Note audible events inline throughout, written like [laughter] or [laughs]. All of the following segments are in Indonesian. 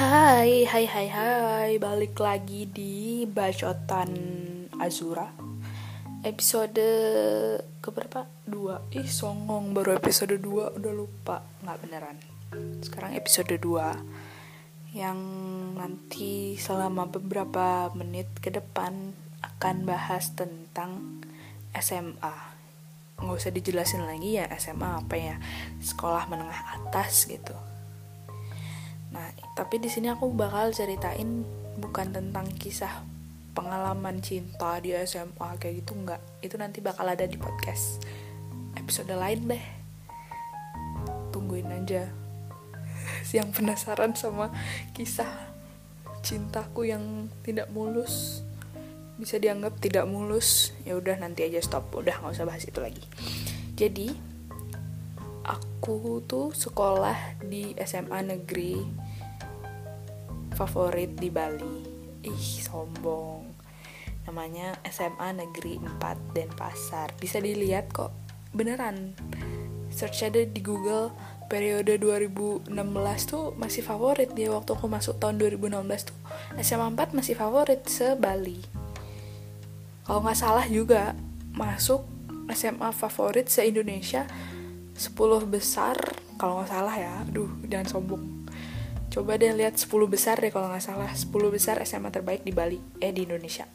Hai, hai, hai, hai. Balik lagi di Bacotan Azura. Episode keberapa? Dua. Ih, songong. Baru episode 2 Udah lupa, nggak beneran. Sekarang episode 2 Yang nanti selama beberapa menit ke depan Akan bahas tentang SMA Nggak usah dijelasin lagi ya SMA apa ya? Sekolah menengah atas gitu. Nah, tapi di sini aku bakal ceritain bukan tentang kisah pengalaman cinta di SMA kayak gitu enggak. Itu nanti bakal ada di podcast episode lain deh. Tungguin aja. [laughs] Yang penasaran sama kisah cintaku yang tidak mulus bisa dianggap tidak mulus ya udah nanti aja stop udah nggak usah bahas itu lagi jadi aku tuh sekolah di SMA negeri favorit di Bali. Ih sombong. Namanya SMA Negeri 4 Denpasar. Bisa dilihat kok. Beneran. Search ada di Google periode 2016 tuh masih favorit dia. Waktu aku masuk tahun 2016 tuh SMA 4 masih favorit se Bali. Kalau nggak salah juga masuk SMA favorit se Indonesia 10 besar. Kalau nggak salah ya. Aduh jangan sombong coba deh lihat 10 besar deh kalau nggak salah. 10 besar SMA terbaik di Bali eh di Indonesia.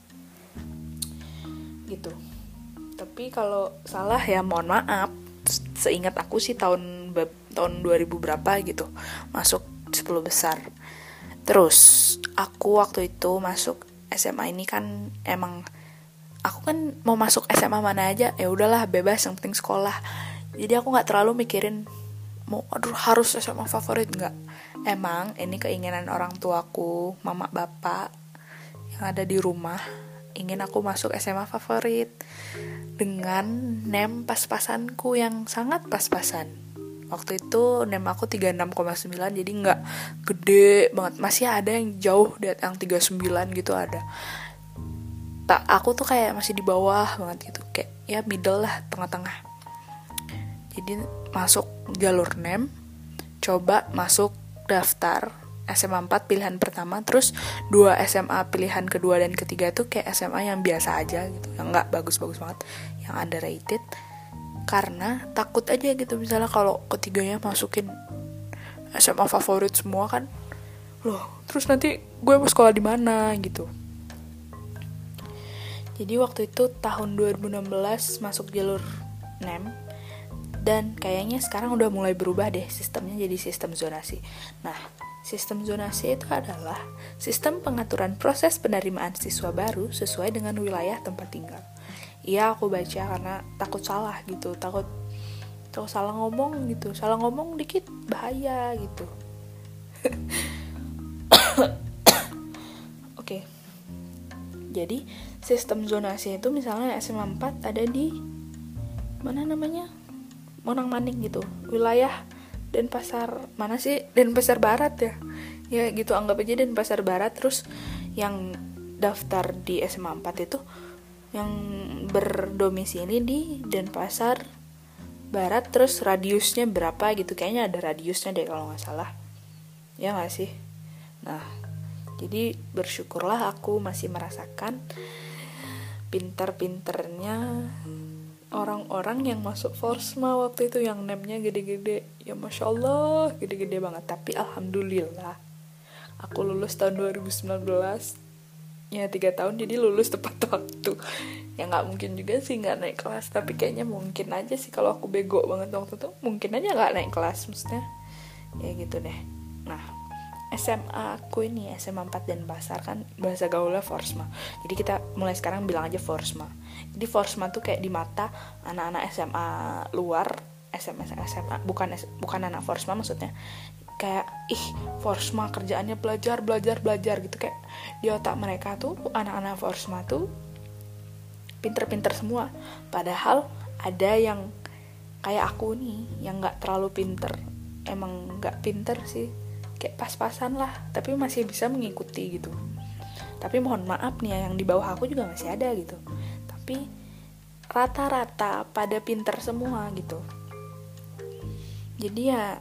Gitu. Tapi kalau salah ya mohon maaf. Seingat aku sih tahun tahun 2000 berapa gitu masuk 10 besar. Terus aku waktu itu masuk SMA ini kan emang aku kan mau masuk SMA mana aja ya udahlah bebas yang penting sekolah. Jadi aku nggak terlalu mikirin mau aduh harus SMA favorit nggak Emang ini keinginan orang tuaku, mama bapak yang ada di rumah ingin aku masuk SMA favorit dengan nem pas-pasanku yang sangat pas-pasan. Waktu itu nem aku 36,9 jadi nggak gede banget. Masih ada yang jauh di yang 39 gitu ada. Tak aku tuh kayak masih di bawah banget gitu. Kayak ya middle lah, tengah-tengah. Jadi masuk jalur nem, coba masuk daftar SMA 4 pilihan pertama terus dua SMA pilihan kedua dan ketiga tuh kayak SMA yang biasa aja gitu yang nggak bagus-bagus banget yang underrated. Karena takut aja gitu misalnya kalau ketiganya masukin SMA favorit semua kan loh terus nanti gue mau sekolah di mana gitu. Jadi waktu itu tahun 2016 masuk jalur NEM dan kayaknya sekarang udah mulai berubah deh sistemnya jadi sistem zonasi. Nah, sistem zonasi itu adalah sistem pengaturan proses penerimaan siswa baru sesuai dengan wilayah tempat tinggal. Iya, aku baca karena takut salah gitu, takut takut salah ngomong gitu, salah ngomong dikit bahaya gitu. [coughs] Oke. Jadi, sistem zonasi itu misalnya SMA 4 ada di mana namanya? Monang Maning gitu. Wilayah Denpasar mana sih? Denpasar Barat ya? Ya gitu anggap aja Denpasar Barat. Terus yang daftar di SMA 4 itu yang berdomisili di Denpasar Barat. Terus radiusnya berapa gitu? Kayaknya ada radiusnya deh kalau nggak salah. Ya nggak sih? Nah jadi bersyukurlah aku masih merasakan pinter-pinternya orang-orang yang masuk Forsma waktu itu yang nemnya gede-gede. Ya masya Allah gede-gede banget. Tapi alhamdulillah aku lulus tahun 2019 ya tiga tahun jadi lulus tepat [laughs] waktu. Ya nggak mungkin juga sih nggak naik kelas tapi kayaknya mungkin aja sih kalau aku bego banget waktu itu mungkin aja nggak naik kelas maksudnya. Ya gitu deh SMA aku ini SMA 4 dan Pasar kan bahasa gaulnya Forsma. Jadi kita mulai sekarang bilang aja Forsma. Jadi Forsma tuh kayak di mata anak-anak SMA luar SMA SMA bukan bukan anak Forsma maksudnya. Kayak ih Forsma kerjaannya belajar belajar belajar gitu. Kayak di otak mereka tuh anak-anak Forsma tuh pinter-pinter semua. Padahal ada yang kayak aku nih yang nggak terlalu pinter. Emang nggak pinter sih kayak pas-pasan lah tapi masih bisa mengikuti gitu. Tapi mohon maaf nih ya, yang di bawah aku juga masih ada gitu. Tapi rata-rata pada pinter semua gitu. Jadi ya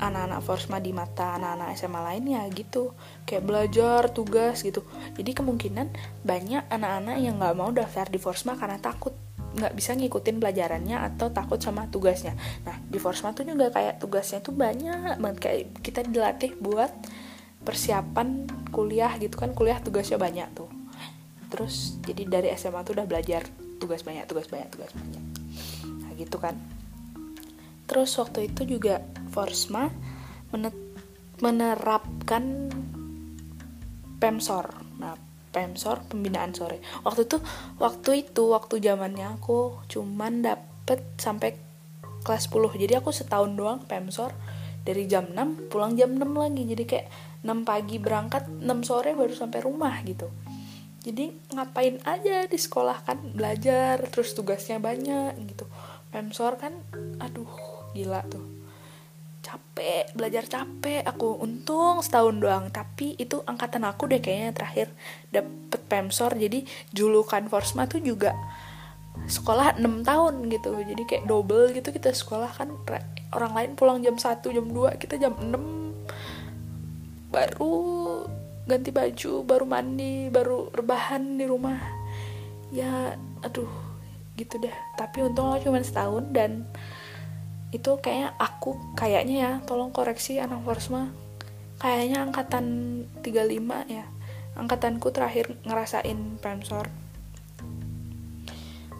anak-anak Forsma di mata anak-anak SMA lainnya gitu. Kayak belajar tugas gitu. Jadi kemungkinan banyak anak-anak yang nggak mau daftar di Forsma karena takut nggak bisa ngikutin pelajarannya atau takut sama tugasnya. Nah di Forsma tuh juga kayak tugasnya tuh banyak banget kayak kita dilatih buat persiapan kuliah gitu kan kuliah tugasnya banyak tuh. Terus jadi dari SMA tuh udah belajar tugas banyak tugas banyak tugas banyak. Nah gitu kan. Terus waktu itu juga Forsma menerapkan Pemsor. Pemsor pembinaan sore. Waktu itu waktu itu waktu zamannya aku cuman dapet sampai kelas 10. Jadi aku setahun doang Pemsor dari jam 6 pulang jam 6 lagi. Jadi kayak 6 pagi berangkat, 6 sore baru sampai rumah gitu. Jadi ngapain aja di sekolah kan belajar terus tugasnya banyak gitu. Pemsor kan aduh gila tuh capek belajar capek. Aku untung setahun doang tapi itu angkatan aku deh kayaknya terakhir dapet pemsor. Jadi julukan Forsma tuh juga sekolah 6 tahun gitu. Jadi kayak double gitu kita sekolah kan. Orang lain pulang jam 1 jam 2 kita jam 6 baru ganti baju baru mandi baru rebahan di rumah. Ya aduh gitu deh. Tapi untung aku cuma setahun dan itu kayaknya aku kayaknya ya tolong koreksi anak Forsma kayaknya angkatan 35 ya. Angkatanku terakhir ngerasain premsor.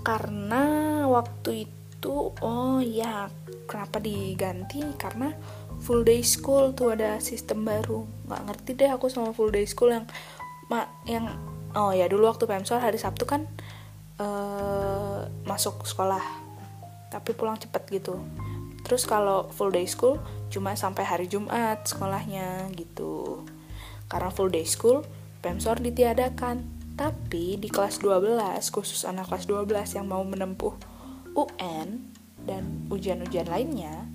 Karena waktu itu oh ya kenapa diganti? Karena full day school tuh ada sistem baru. Nggak ngerti deh aku sama full day school yang yang oh ya dulu waktu premsor hari Sabtu kan uh, masuk sekolah tapi pulang cepet gitu Terus kalau full day school cuma sampai hari Jumat sekolahnya gitu. Karena full day school, Pemsor ditiadakan. Tapi di kelas 12, khusus anak kelas 12 yang mau menempuh UN dan ujian-ujian lainnya,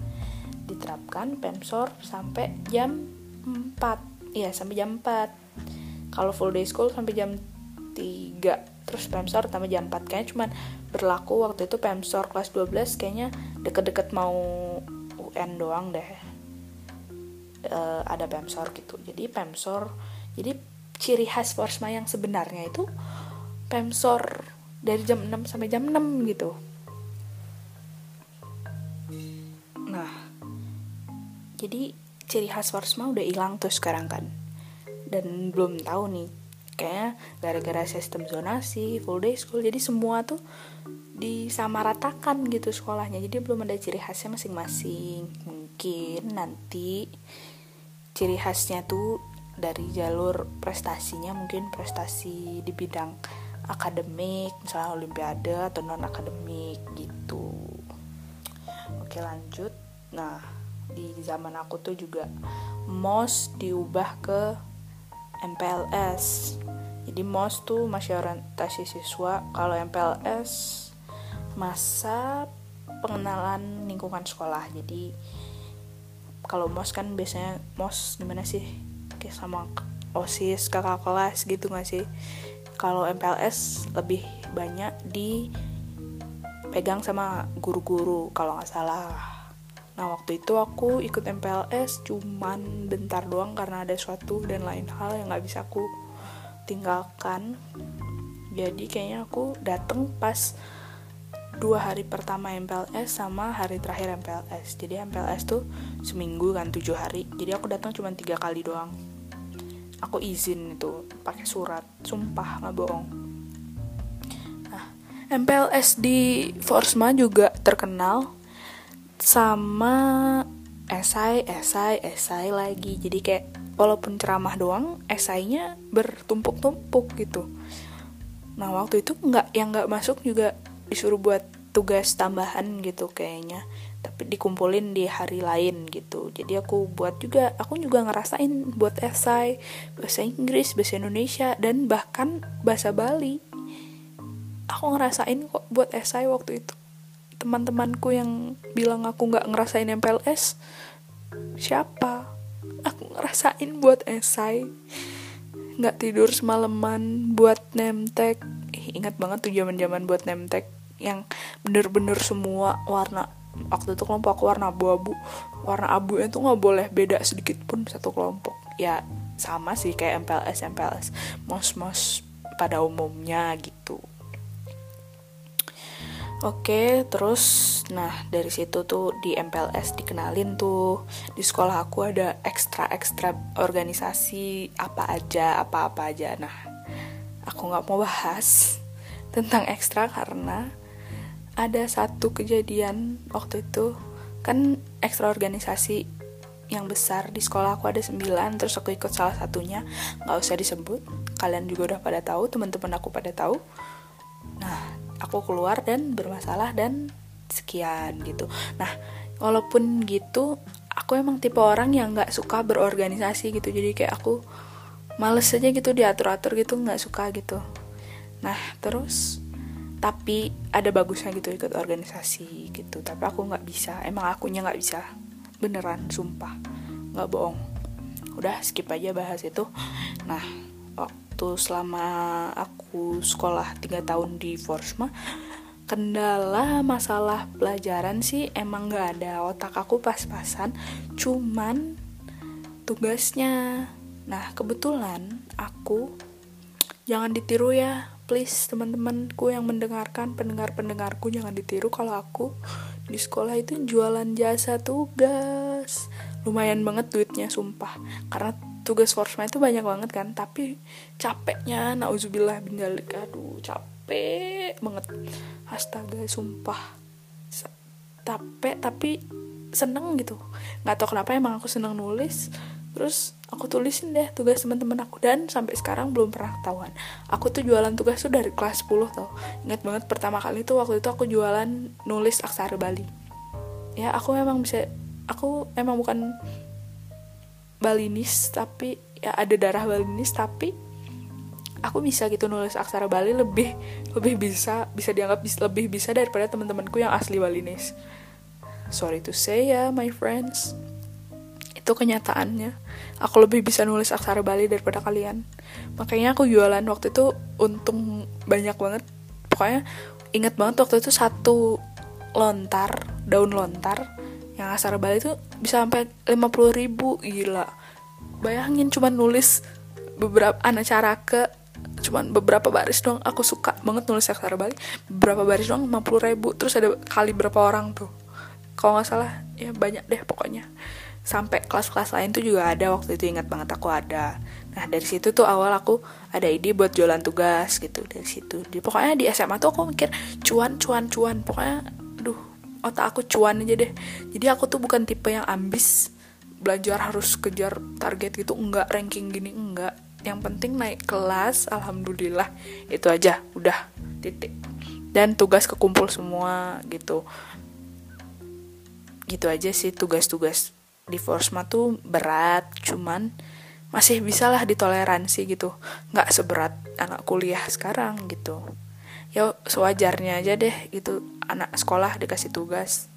diterapkan Pemsor sampai jam 4. Iya, sampai jam 4. Kalau full day school sampai jam 3 terus Pemsor tambah jam 4 kayaknya cuman berlaku waktu itu Pemsor kelas 12 kayaknya deket-deket mau UN doang deh. E, ada Pemsor gitu. Jadi Pemsor jadi ciri khas Forsma yang sebenarnya itu Pemsor dari jam 6 sampai jam 6 gitu. Nah jadi ciri khas Forsma udah hilang tuh sekarang kan. Dan belum tahu nih kayaknya gara-gara sistem zonasi full day school jadi semua tuh disamaratakan gitu sekolahnya. Jadi belum ada ciri khasnya masing-masing. Mungkin nanti ciri khasnya tuh dari jalur prestasinya mungkin prestasi di bidang akademik misalnya olimpiade atau non akademik gitu. Oke lanjut. Nah di zaman aku tuh juga MOS diubah ke MPLS jadi MOS tuh masih orientasi siswa. Kalau MPLS masa pengenalan lingkungan sekolah. Jadi kalau MOS kan biasanya MOS gimana sih? Kayak sama OSIS kakak kelas gitu gak sih? Kalau MPLS lebih banyak di pegang sama guru-guru kalau nggak salah Nah waktu itu aku ikut MPLS cuman bentar doang karena ada suatu dan lain hal yang gak bisa aku tinggalkan. Jadi kayaknya aku dateng pas dua hari pertama MPLS sama hari terakhir MPLS. Jadi MPLS tuh seminggu kan tujuh hari. Jadi aku datang cuma tiga kali doang. Aku izin itu pakai surat, sumpah nggak bohong. Nah, MPLS di Forsma juga terkenal sama esai esai esai lagi. Jadi kayak walaupun ceramah doang esainya bertumpuk-tumpuk gitu. Nah waktu itu nggak yang nggak masuk juga disuruh buat tugas tambahan gitu kayaknya. Tapi dikumpulin di hari lain gitu. Jadi aku buat juga aku juga ngerasain buat esai bahasa Inggris bahasa Indonesia dan bahkan bahasa Bali. Aku ngerasain kok buat esai waktu itu teman-temanku yang bilang aku nggak ngerasain MPLS siapa? Aku ngerasain buat esai. Nggak tidur semalaman buat nemtek. Ingat banget tuh zaman zaman buat nemtek yang bener-bener semua warna waktu itu kelompok aku warna abu-abu. Warna abu itu nggak boleh beda sedikit pun satu kelompok. Ya sama sih kayak MPLS MPLS mos-mos pada umumnya gitu Oke, terus nah dari situ tuh di MPLS dikenalin tuh. Di sekolah aku ada ekstra-ekstra organisasi apa aja, apa-apa aja. Nah, aku nggak mau bahas [laughs] tentang ekstra karena ada satu kejadian waktu itu. Kan ekstra organisasi yang besar di sekolah aku ada sembilan terus aku ikut salah satunya. Nggak usah disebut kalian juga udah pada tahu teman-teman aku pada tahu. Nah aku keluar dan bermasalah dan sekian gitu. Nah walaupun gitu aku emang tipe orang yang nggak suka berorganisasi gitu. Jadi kayak aku males aja gitu diatur-atur gitu nggak suka gitu. Nah terus tapi ada bagusnya gitu ikut organisasi gitu. Tapi aku nggak bisa emang akunya nggak bisa. Beneran sumpah. Nggak bohong. Udah skip aja bahas itu. Nah waktu selama aku sekolah tiga tahun di Forsma kendala masalah pelajaran sih emang nggak ada. Otak aku pas-pasan cuman tugasnya. Nah kebetulan aku jangan ditiru ya. Please teman-temanku yang mendengarkan pendengar-pendengarku jangan ditiru kalau aku di sekolah itu jualan jasa tugas. Lumayan banget duitnya sumpah. Karena tugas forsma itu banyak banget kan. Tapi capeknya nauzubillah bindalik aduh capek banget. Astaga sumpah. Capek tapi seneng gitu. Nggak tahu kenapa emang aku seneng nulis. Terus aku tulisin deh tugas teman-teman aku. Dan sampai sekarang belum pernah ketahuan. Aku tuh jualan tugas tuh dari kelas 10 tau. Ingat banget pertama kali tuh waktu itu aku jualan nulis aksara Bali. Ya aku emang bisa aku emang bukan Balinis tapi ya ada darah Balinis tapi aku bisa gitu nulis aksara Bali lebih lebih bisa bisa dianggap bis, lebih bisa daripada teman-temanku yang asli Balinis. Sorry to say ya my friends. Itu kenyataannya. Aku lebih bisa nulis aksara Bali daripada kalian. Makanya aku jualan waktu itu untung banyak banget. Pokoknya inget banget waktu itu satu lontar daun lontar yang aksara Bali itu bisa sampai 50 ribu gila. Bayangin cuma nulis beberapa anak cara ke cuman beberapa baris doang. Aku suka banget nulis aksara Bali. Beberapa baris doang 50 ribu. Terus ada kali berapa orang tuh. Kalau nggak salah ya banyak deh pokoknya. Sampai kelas-kelas lain tuh juga ada. Waktu itu ingat banget aku ada. Nah dari situ tuh awal aku ada ide buat jualan tugas gitu dari situ. Di pokoknya di SMA tuh aku mikir cuan cuan cuan. Pokoknya otak aku cuan aja deh. Jadi aku tuh bukan tipe yang ambis belajar harus kejar target gitu. Enggak ranking gini enggak. Yang penting naik kelas alhamdulillah. Itu aja udah titik. Dan tugas kekumpul semua gitu. Gitu aja sih tugas-tugas di Forsma tuh berat cuman masih bisa lah ditoleransi gitu. Nggak seberat anak kuliah sekarang gitu. Ya sewajarnya aja deh gitu anak sekolah dikasih tugas.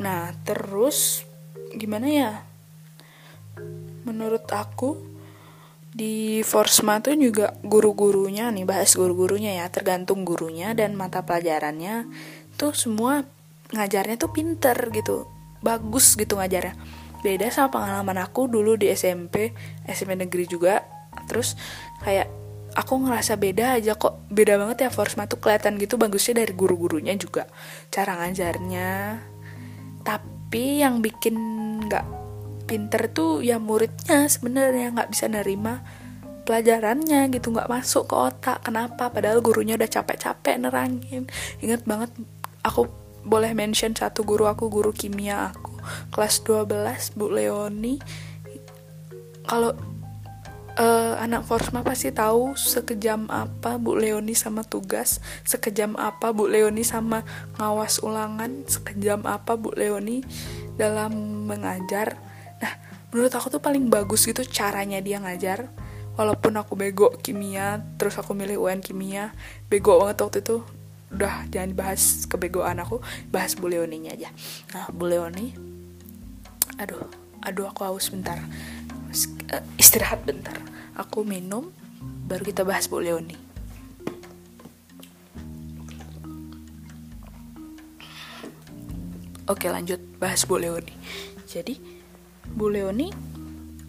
Nah terus gimana ya? Menurut aku di Forsma tuh juga guru-gurunya nih bahas guru-gurunya ya tergantung gurunya dan mata pelajarannya tuh semua ngajarnya tuh pinter gitu bagus gitu ngajarnya. Beda sama pengalaman aku dulu di SMP SMP negeri juga terus kayak aku ngerasa beda aja kok. Beda banget ya Forsma tuh kelihatan gitu bagusnya dari guru-gurunya juga cara ngajarnya. Tapi yang bikin nggak pinter tuh ya muridnya sebenarnya nggak bisa nerima pelajarannya gitu nggak masuk ke otak. Kenapa? Padahal gurunya udah capek-capek nerangin. Inget banget aku boleh mention satu guru aku guru kimia aku. Kelas 12 Bu Leoni. Kalau uh, anak Forsma pasti tahu sekejam apa Bu Leoni sama tugas sekejam apa Bu Leoni sama ngawas ulangan sekejam apa Bu Leoni dalam mengajar. Nah menurut aku tuh paling bagus gitu caranya dia ngajar. Walaupun aku bego kimia terus aku milih UN kimia bego banget waktu itu. Udah jangan bahas kebegoan aku bahas Bu Leoninya aja. Nah Bu Leoni aduh aduh aku haus bentar eh, istirahat bentar. Aku minum baru kita bahas Bu Leoni. Oke lanjut bahas Bu Leoni. Jadi Bu Leoni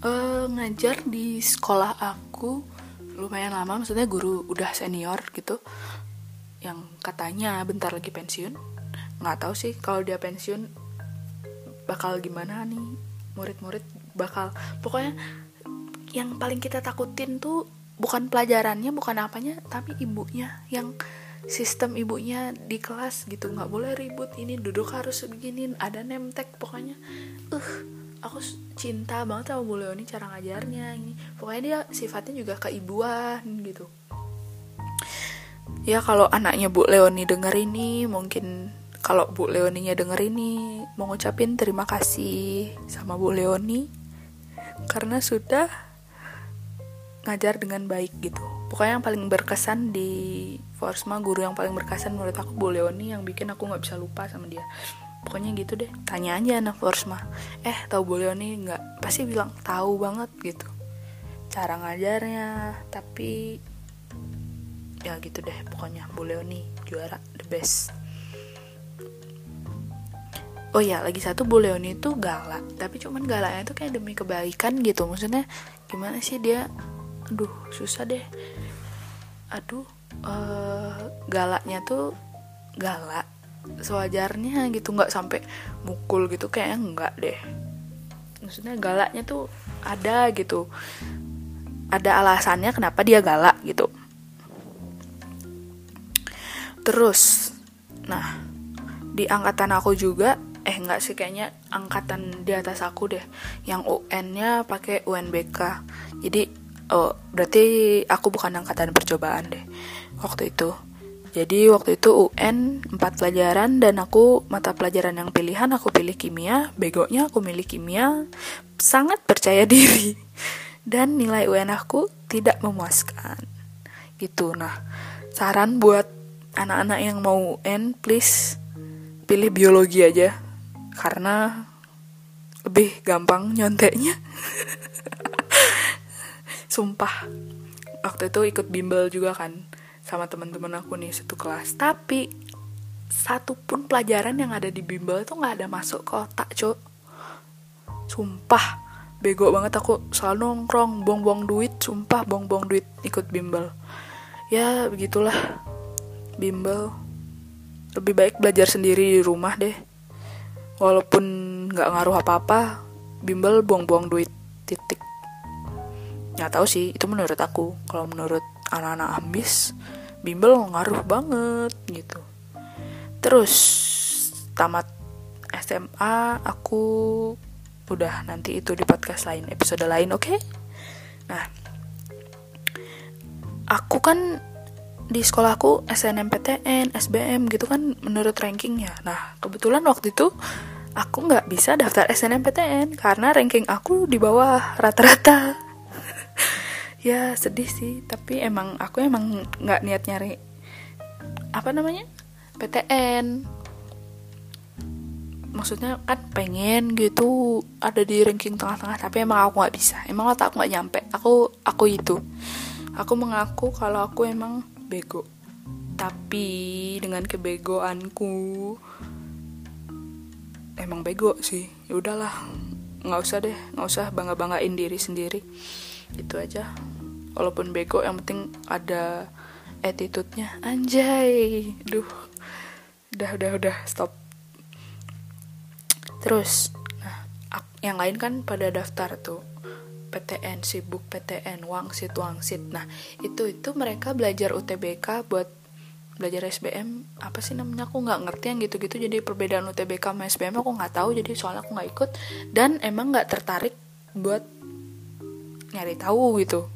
uh, ngajar di sekolah aku lumayan lama maksudnya guru udah senior gitu yang katanya bentar lagi pensiun. Nggak tahu sih kalau dia pensiun bakal gimana nih murid-murid bakal pokoknya yang paling kita takutin tuh bukan pelajarannya bukan apanya tapi ibunya yang sistem ibunya di kelas gitu. Nggak boleh ribut ini duduk harus begini ada nemtek pokoknya. Uh aku cinta banget sama Bu Leoni cara ngajarnya ini. Pokoknya dia sifatnya juga keibuan gitu. Ya kalau anaknya Bu Leoni denger ini mungkin kalau Bu Leoninya denger ini mau ngucapin terima kasih sama Bu Leoni. Karena sudah ngajar dengan baik gitu. Pokoknya yang paling berkesan di Forsma guru yang paling berkesan menurut aku Bu Leoni yang bikin aku nggak bisa lupa sama dia. Pokoknya gitu deh. Tanya aja anak Forsma eh tahu boleh nih nggak? Pasti bilang tahu banget gitu. Cara ngajarnya tapi ya gitu deh pokoknya. Bu Leoni juara the best. Oh ya lagi satu Bu Leoni itu galak tapi cuman galaknya tuh kayak demi kebaikan gitu. Maksudnya gimana sih dia aduh susah deh. Aduh uh, galaknya tuh galak sewajarnya gitu nggak sampai mukul gitu kayaknya enggak deh. Maksudnya galaknya tuh ada gitu. Ada alasannya kenapa dia galak gitu. Terus nah di angkatan aku juga eh enggak sih kayaknya angkatan di atas aku deh yang UN-nya pakai UNBK jadi oh berarti aku bukan angkatan percobaan deh waktu itu jadi waktu itu UN 4 pelajaran dan aku mata pelajaran yang pilihan aku pilih kimia, begonya aku milih kimia, sangat percaya [laughs] diri. Dan nilai UN aku tidak memuaskan. Gitu. Nah, saran buat anak-anak yang mau UN, please pilih biologi aja karena lebih gampang nyonteknya. [laughs] Sumpah. Waktu itu ikut bimbel juga kan sama teman-teman aku nih satu kelas. Tapi satu pun pelajaran yang ada di bimbel itu nggak ada masuk ke otak cok sumpah bego banget aku. Selalu nongkrong buang-buang duit sumpah buang-buang duit ikut bimbel. Ya begitulah. Bimbel lebih baik belajar sendiri di rumah deh. Walaupun nggak ngaruh apa-apa bimbel buang-buang duit titik nggak tahu sih itu menurut aku kalau menurut anak-anak ambis bimbel ngaruh banget gitu terus tamat SMA aku udah nanti itu di podcast lain episode lain oke okay? nah aku kan di sekolahku SNMPTN, SBM gitu kan menurut rankingnya. Nah kebetulan waktu itu aku nggak bisa daftar SNMPTN karena ranking aku di bawah rata-rata ya sedih sih tapi emang aku emang nggak niat nyari apa namanya PTN maksudnya kan pengen gitu ada di ranking tengah-tengah tapi emang aku nggak bisa. Emang otak aku nggak nyampe. Aku aku itu. Aku mengaku kalau aku emang bego. Tapi dengan kebegoanku emang bego sih. Ya udahlah nggak usah deh nggak usah bangga banggain diri sendiri. Itu aja walaupun bego yang penting ada attitude-nya. Anjay. Duh. Udah udah udah. Stop. Terus nah yang lain kan pada daftar tuh. PTN sibuk PTN wangsit wangsit. Nah itu itu mereka belajar UTBK buat belajar SBM apa sih namanya? Aku nggak ngerti yang gitu-gitu. Jadi perbedaan UTBK sama SBM aku nggak tahu. Jadi soalnya aku nggak ikut. Dan emang nggak tertarik buat nyari tahu gitu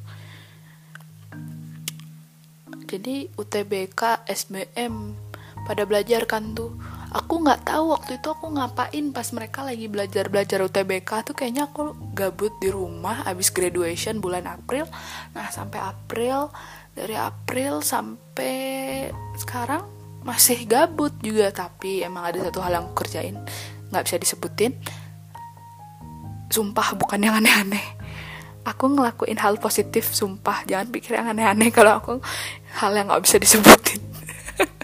jadi UTBK SBM pada belajar kan tuh. Aku nggak tahu waktu itu aku ngapain pas mereka lagi belajar belajar UTBK tuh kayaknya aku gabut di rumah abis graduation bulan April. Nah sampai April dari April sampai sekarang masih gabut juga tapi emang ada satu hal yang aku kerjain nggak bisa disebutin. Sumpah bukan yang aneh-aneh. Aku ngelakuin hal positif sumpah. Jangan pikir yang aneh-aneh. [laughs] Kalau aku hal yang nggak bisa disebutin.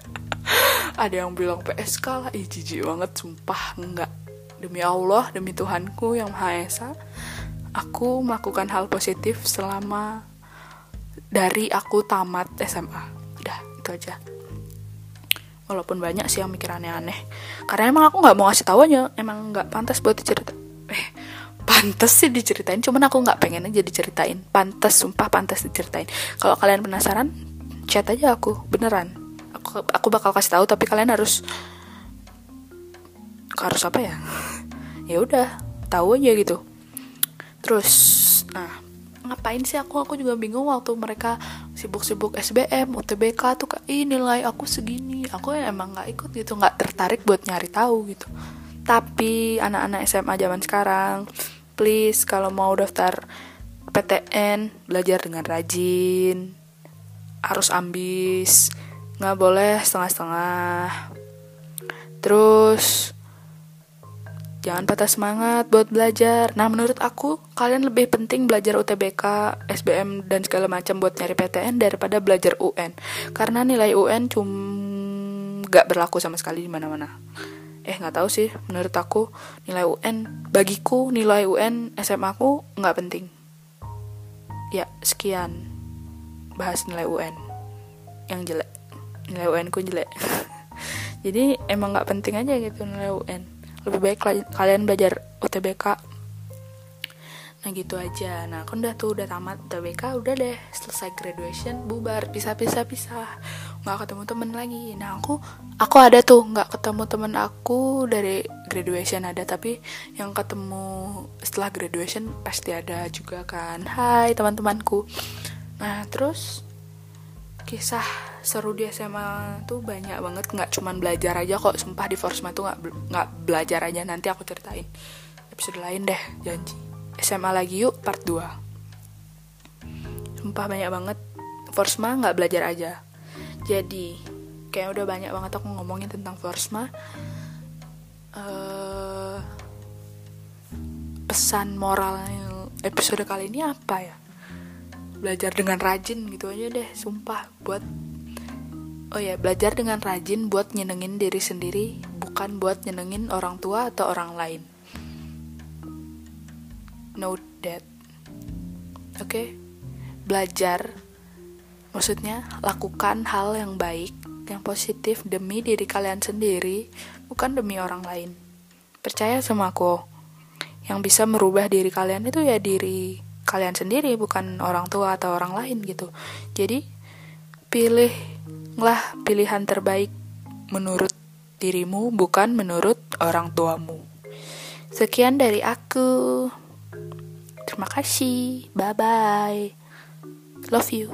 [laughs] Ada yang bilang PSK lah ih jijik banget sumpah enggak. Demi Allah demi Tuhanku yang Maha Esa aku melakukan hal positif selama dari aku tamat SMA udah itu aja. Walaupun banyak sih yang mikir aneh-aneh karena emang aku nggak mau ngasih tahu aja emang nggak pantas buat dicerita eh pantas sih diceritain cuman aku nggak pengen aja diceritain. Pantas sumpah pantas diceritain. Kalau kalian penasaran chat aja aku beneran. Aku aku bakal kasih tahu tapi kalian harus harus apa ya? [laughs] Ya udah tahu aja gitu. Terus nah ngapain sih aku? Aku juga bingung waktu mereka sibuk-sibuk SBM UTBK tuh kak ih nilai aku segini. Aku ya emang nggak ikut gitu nggak tertarik buat nyari tahu gitu. Tapi anak-anak SMA zaman sekarang please kalau mau daftar PTN belajar dengan rajin harus ambis nggak boleh setengah-setengah terus Jangan patah semangat buat belajar. Nah, menurut aku, kalian lebih penting belajar UTBK, SBM, dan segala macam buat nyari PTN daripada belajar UN. Karena nilai UN cuma gak berlaku sama sekali di mana-mana. Eh, nggak tahu sih. Menurut aku, nilai UN, bagiku nilai UN SMA aku nggak penting. Ya, sekian bahas nilai UN yang jelek. Nilai UN ku jelek. [laughs] Jadi emang nggak penting aja gitu nilai UN lebih baik kalian belajar UTBK nah gitu aja. Nah aku udah tuh udah tamat UTBK udah deh. Selesai graduation bubar. Bisa bisa bisa nggak ketemu temen lagi. Nah aku aku ada tuh. Nggak ketemu temen aku dari graduation ada. Tapi yang ketemu setelah graduation pasti ada juga kan. Hai teman-temanku nah terus kisah seru di SMA tuh banyak banget. Nggak cuman belajar aja kok sumpah di Forsma tuh nggak nggak belajar aja. Nanti aku ceritain episode lain deh janji. SMA lagi yuk part 2 sumpah banyak banget. Forsma nggak belajar aja. Jadi kayak udah banyak banget aku ngomongin tentang Forsma uh, pesan moral episode kali ini apa ya belajar dengan rajin gitu aja deh sumpah buat oh ya belajar dengan rajin buat nyenengin diri sendiri bukan buat nyenengin orang tua atau orang lain. Note that. Oke? Okay? belajar maksudnya lakukan hal yang baik yang positif demi diri kalian sendiri bukan demi orang lain. Percaya sama aku yang bisa merubah diri kalian itu ya diri kalian sendiri bukan orang tua atau orang lain gitu. Jadi pilihlah pilihan terbaik menurut dirimu bukan menurut orang tuamu. Sekian dari aku. Terima kasih. Bye bye love you.